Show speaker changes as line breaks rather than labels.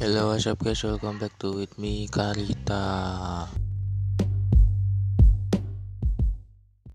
Hello, what's up guys? Welcome back to with me, Karita.